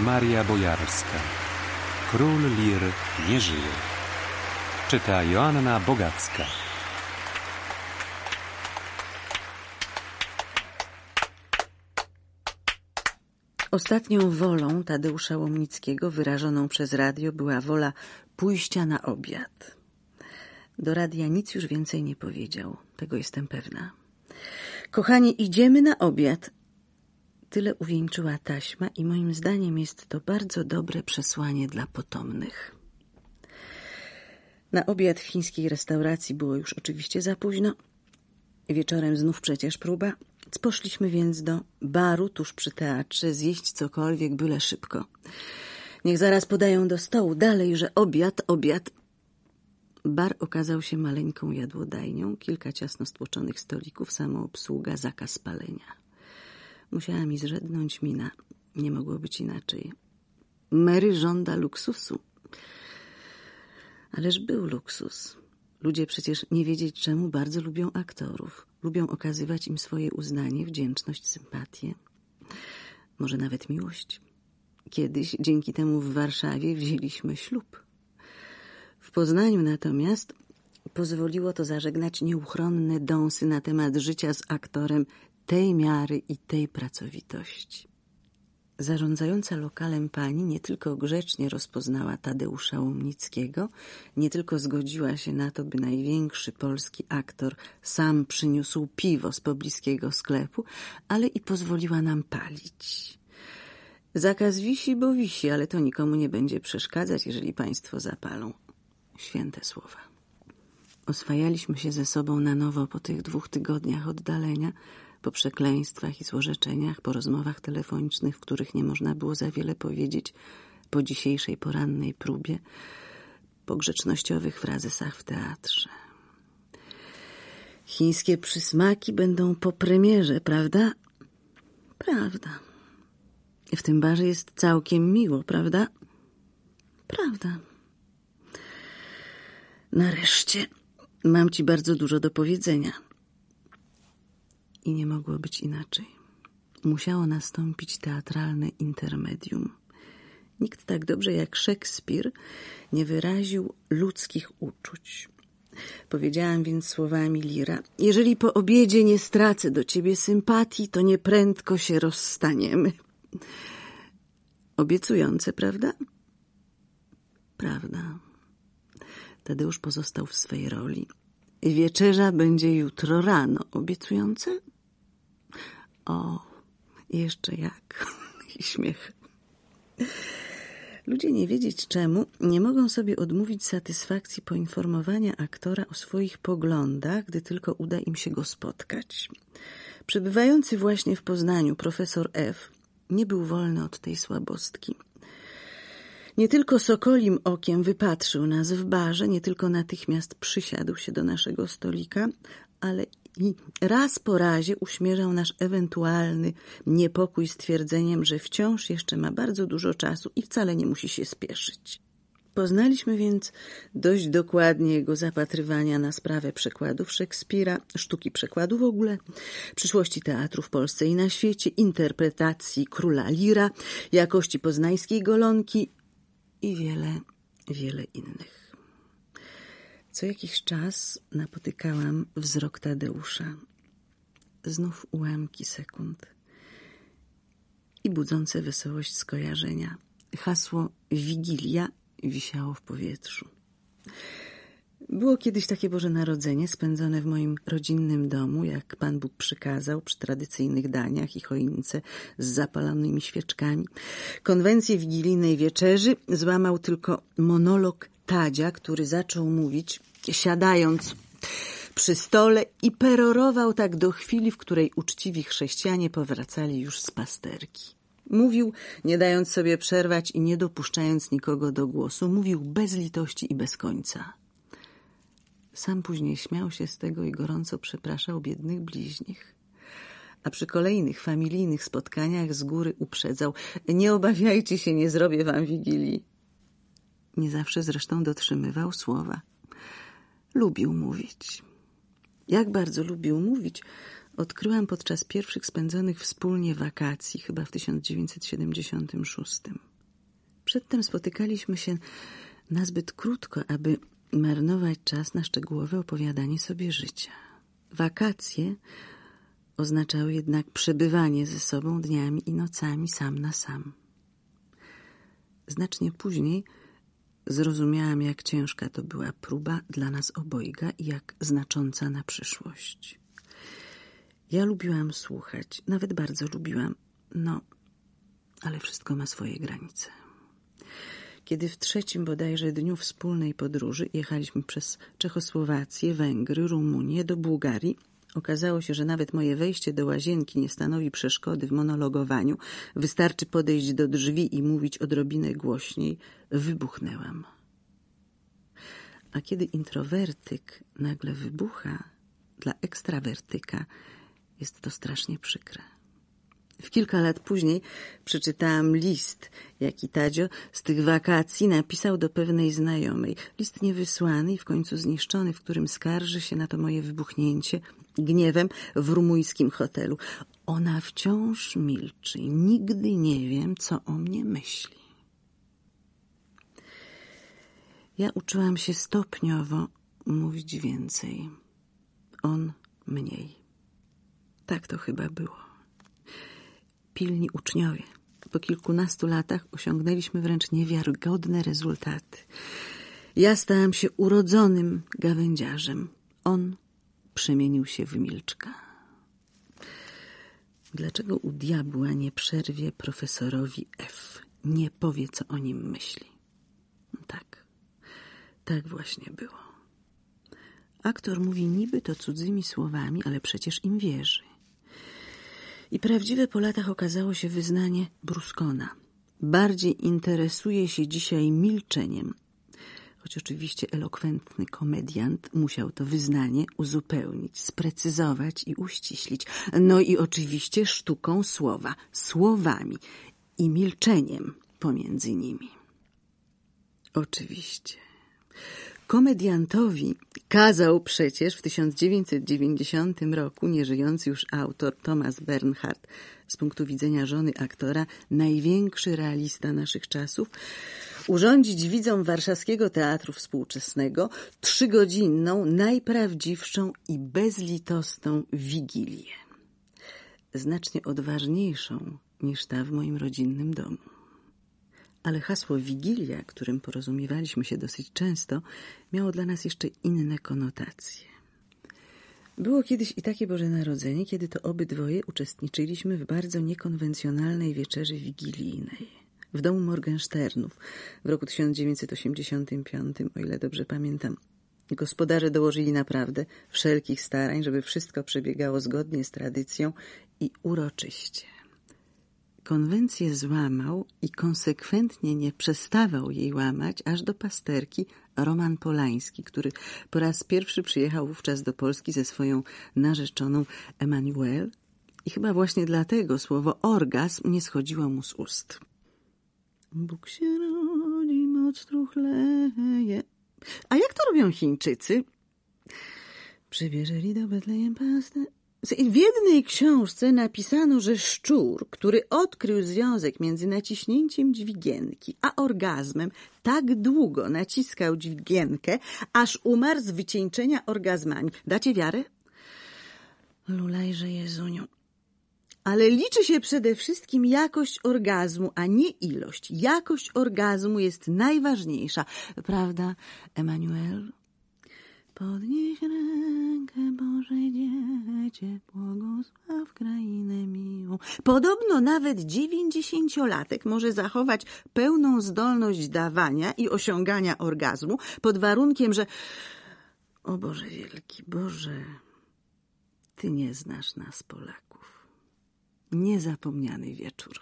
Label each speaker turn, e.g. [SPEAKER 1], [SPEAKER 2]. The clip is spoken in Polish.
[SPEAKER 1] Maria Bojarska. Król Lir nie żyje. Czyta Joanna Bogacka.
[SPEAKER 2] Ostatnią wolą Tadeusza Łomnickiego wyrażoną przez radio była wola pójścia na obiad. Do radia nic już więcej nie powiedział, tego jestem pewna. Kochani, idziemy na obiad. Tyle uwieńczyła taśma i moim zdaniem jest to bardzo dobre przesłanie dla potomnych. Na obiad w chińskiej restauracji było już oczywiście za późno. Wieczorem znów przecież próba. Poszliśmy więc do baru tuż przy teatrze zjeść cokolwiek, byle szybko. Niech zaraz podają do stołu. Dalej, że obiad, obiad. Bar okazał się maleńką jadłodajnią, kilka ciasno stłoczonych stolików, samoobsługa, zakaz palenia. Musiała mi zrzednąć mina. Nie mogło być inaczej. Mary żąda luksusu. Ależ był luksus. Ludzie przecież nie wiedzieć czemu bardzo lubią aktorów. Lubią okazywać im swoje uznanie, wdzięczność, sympatię. Może nawet miłość. Kiedyś dzięki temu w Warszawie wzięliśmy ślub. W Poznaniu natomiast pozwoliło to zażegnać nieuchronne dąsy na temat życia z aktorem tej miary i tej pracowitości. Zarządzająca lokalem pani nie tylko grzecznie rozpoznała Tadeusza Łomnickiego, nie tylko zgodziła się na to, by największy polski aktor sam przyniósł piwo z pobliskiego sklepu, ale i pozwoliła nam palić. Zakaz wisi, bo wisi, ale to nikomu nie będzie przeszkadzać, jeżeli państwo zapalą. Święte słowa. Oswajaliśmy się ze sobą na nowo po tych dwóch tygodniach oddalenia, po przekleństwach i złorzeczeniach, po rozmowach telefonicznych, w których nie można było za wiele powiedzieć, po dzisiejszej porannej próbie, po grzecznościowych frazesach w teatrze. Chińskie przysmaki będą po premierze, prawda? Prawda. W tym barze jest całkiem miło, prawda? Prawda. Nareszcie mam ci bardzo dużo do powiedzenia. I nie mogło być inaczej. Musiało nastąpić teatralne intermedium. Nikt tak dobrze jak Szekspir nie wyraził ludzkich uczuć. Powiedziałam więc słowami Lira: Jeżeli po obiedzie nie stracę do ciebie sympatii, to nieprędko się rozstaniemy. Obiecujące, prawda? Prawda. Tadeusz pozostał w swej roli. Wieczerza będzie jutro rano. Obiecujące? O, jeszcze jak. I śmiech. Ludzie nie wiedzieć czemu nie mogą sobie odmówić satysfakcji poinformowania aktora o swoich poglądach, gdy tylko uda im się go spotkać. Przebywający właśnie w Poznaniu profesor F. nie był wolny od tej słabostki. Nie tylko sokolim okiem wypatrzył nas w barze, nie tylko natychmiast przysiadł się do naszego stolika, ale raz po razie uśmierzał nasz ewentualny niepokój stwierdzeniem, że wciąż jeszcze ma bardzo dużo czasu i wcale nie musi się spieszyć. Poznaliśmy więc dość dokładnie jego zapatrywania na sprawę przekładów Szekspira, sztuki przekładu w ogóle, przyszłości teatru w Polsce i na świecie, interpretacji króla Lira, jakości poznańskiej golonki i wiele, wiele innych. Co jakiś czas napotykałam wzrok Tadeusza. Znów ułamki sekund i budzące wesołość skojarzenia. Hasło Wigilia wisiało w powietrzu. Było kiedyś takie Boże Narodzenie spędzone w moim rodzinnym domu, jak Pan Bóg przykazał, przy tradycyjnych daniach i choince z zapalonymi świeczkami. Konwencję wigilijnej wieczerzy złamał tylko monolog Tadzia, który zaczął mówić, siadając przy stole i perorował tak do chwili, w której uczciwi chrześcijanie powracali już z pasterki. Mówił, nie dając sobie przerwać i nie dopuszczając nikogo do głosu, mówił bez litości i bez końca. Sam później śmiał się z tego i gorąco przepraszał biednych bliźnich. A przy kolejnych familijnych spotkaniach z góry uprzedzał: Nie obawiajcie się, nie zrobię wam wigilii. Nie zawsze zresztą dotrzymywał słowa. Lubił mówić. Jak bardzo lubił mówić, odkryłam podczas pierwszych spędzonych wspólnie wakacji, chyba w 1976. Przedtem spotykaliśmy się nazbyt krótko, aby marnować czas na szczegółowe opowiadanie sobie życia. Wakacje oznaczały jednak przebywanie ze sobą dniami i nocami sam na sam. Znacznie później zrozumiałam, jak ciężka to była próba dla nas obojga i jak znacząca na przyszłość. Ja lubiłam słuchać, nawet bardzo lubiłam, no, ale wszystko ma swoje granice. Kiedy w trzecim bodajże dniu wspólnej podróży jechaliśmy przez Czechosłowację, Węgry, Rumunię do Bułgarii, okazało się, że nawet moje wejście do łazienki nie stanowi przeszkody w monologowaniu. Wystarczy podejść do drzwi i mówić odrobinę głośniej. Wybuchnęłam. A kiedy introwertyk nagle wybucha, dla ekstrawertyka jest to strasznie przykre. W kilka lat później przeczytałam list, jaki Tadzio z tych wakacji napisał do pewnej znajomej. List niewysłany i w końcu zniszczony, w którym skarży się na to moje wybuchnięcie gniewem w rumuńskim hotelu. Ona wciąż milczy nigdy nie wiem, co o mnie myśli. Ja uczyłam się stopniowo mówić więcej, on mniej. Tak to chyba było pilni uczniowie. Po kilkunastu latach osiągnęliśmy wręcz niewiarygodne rezultaty. Ja stałam się urodzonym gawędziarzem. On przemienił się w milczka. Dlaczego u diabła nie przerwie profesorowi F? Nie powie, co o nim myśli. Tak, tak właśnie było. Aktor mówi niby to cudzymi słowami, ale przecież im wierzy. I prawdziwe po latach okazało się wyznanie Bruskona. Bardziej interesuje się dzisiaj milczeniem. Choć oczywiście elokwentny komediant musiał to wyznanie uzupełnić, sprecyzować i uściślić. No i oczywiście sztuką słowa, słowami i milczeniem pomiędzy nimi. Oczywiście. Komediantowi kazał przecież w 1990 roku nieżyjący już autor Thomas Bernhard, z punktu widzenia żony aktora, największy realista naszych czasów, urządzić widzom Warszawskiego Teatru Współczesnego trzygodzinną, najprawdziwszą i bezlitosną wigilię. Znacznie odważniejszą niż ta w moim rodzinnym domu. Ale hasło Wigilia, którym porozumiewaliśmy się dosyć często, miało dla nas jeszcze inne konotacje. Było kiedyś i takie Boże Narodzenie, kiedy to obydwoje uczestniczyliśmy w bardzo niekonwencjonalnej wieczerzy wigilijnej w domu Morgensternów w roku 1985, o ile dobrze pamiętam. Gospodarze dołożyli naprawdę wszelkich starań, żeby wszystko przebiegało zgodnie z tradycją i uroczyście konwencję złamał i konsekwentnie nie przestawał jej łamać aż do pasterki Roman Polański, który po raz pierwszy przyjechał wówczas do Polski ze swoją narzeczoną Emanuel i chyba właśnie dlatego słowo orgazm nie schodziło mu z ust. Bóg się rodzi, moc struchleje. A jak to robią Chińczycy? Przybierzeli do Betlejem pastę w jednej książce napisano, że szczur, który odkrył związek między naciśnięciem dźwigienki a orgazmem, tak długo naciskał dźwigienkę, aż umarł z wycieńczenia orgazmami. Dacie wiarę? Lulajże Jezuniu. Ale liczy się przede wszystkim jakość orgazmu, a nie ilość. Jakość orgazmu jest najważniejsza. Prawda, Emanuel? Podnieś rękę, Boże dziecię, błogosław krainę miłą. Podobno nawet dziewięćdziesięciolatek może zachować pełną zdolność dawania i osiągania orgazmu pod warunkiem, że... O Boże wielki, Boże, Ty nie znasz nas, Polaków. Niezapomniany wieczór.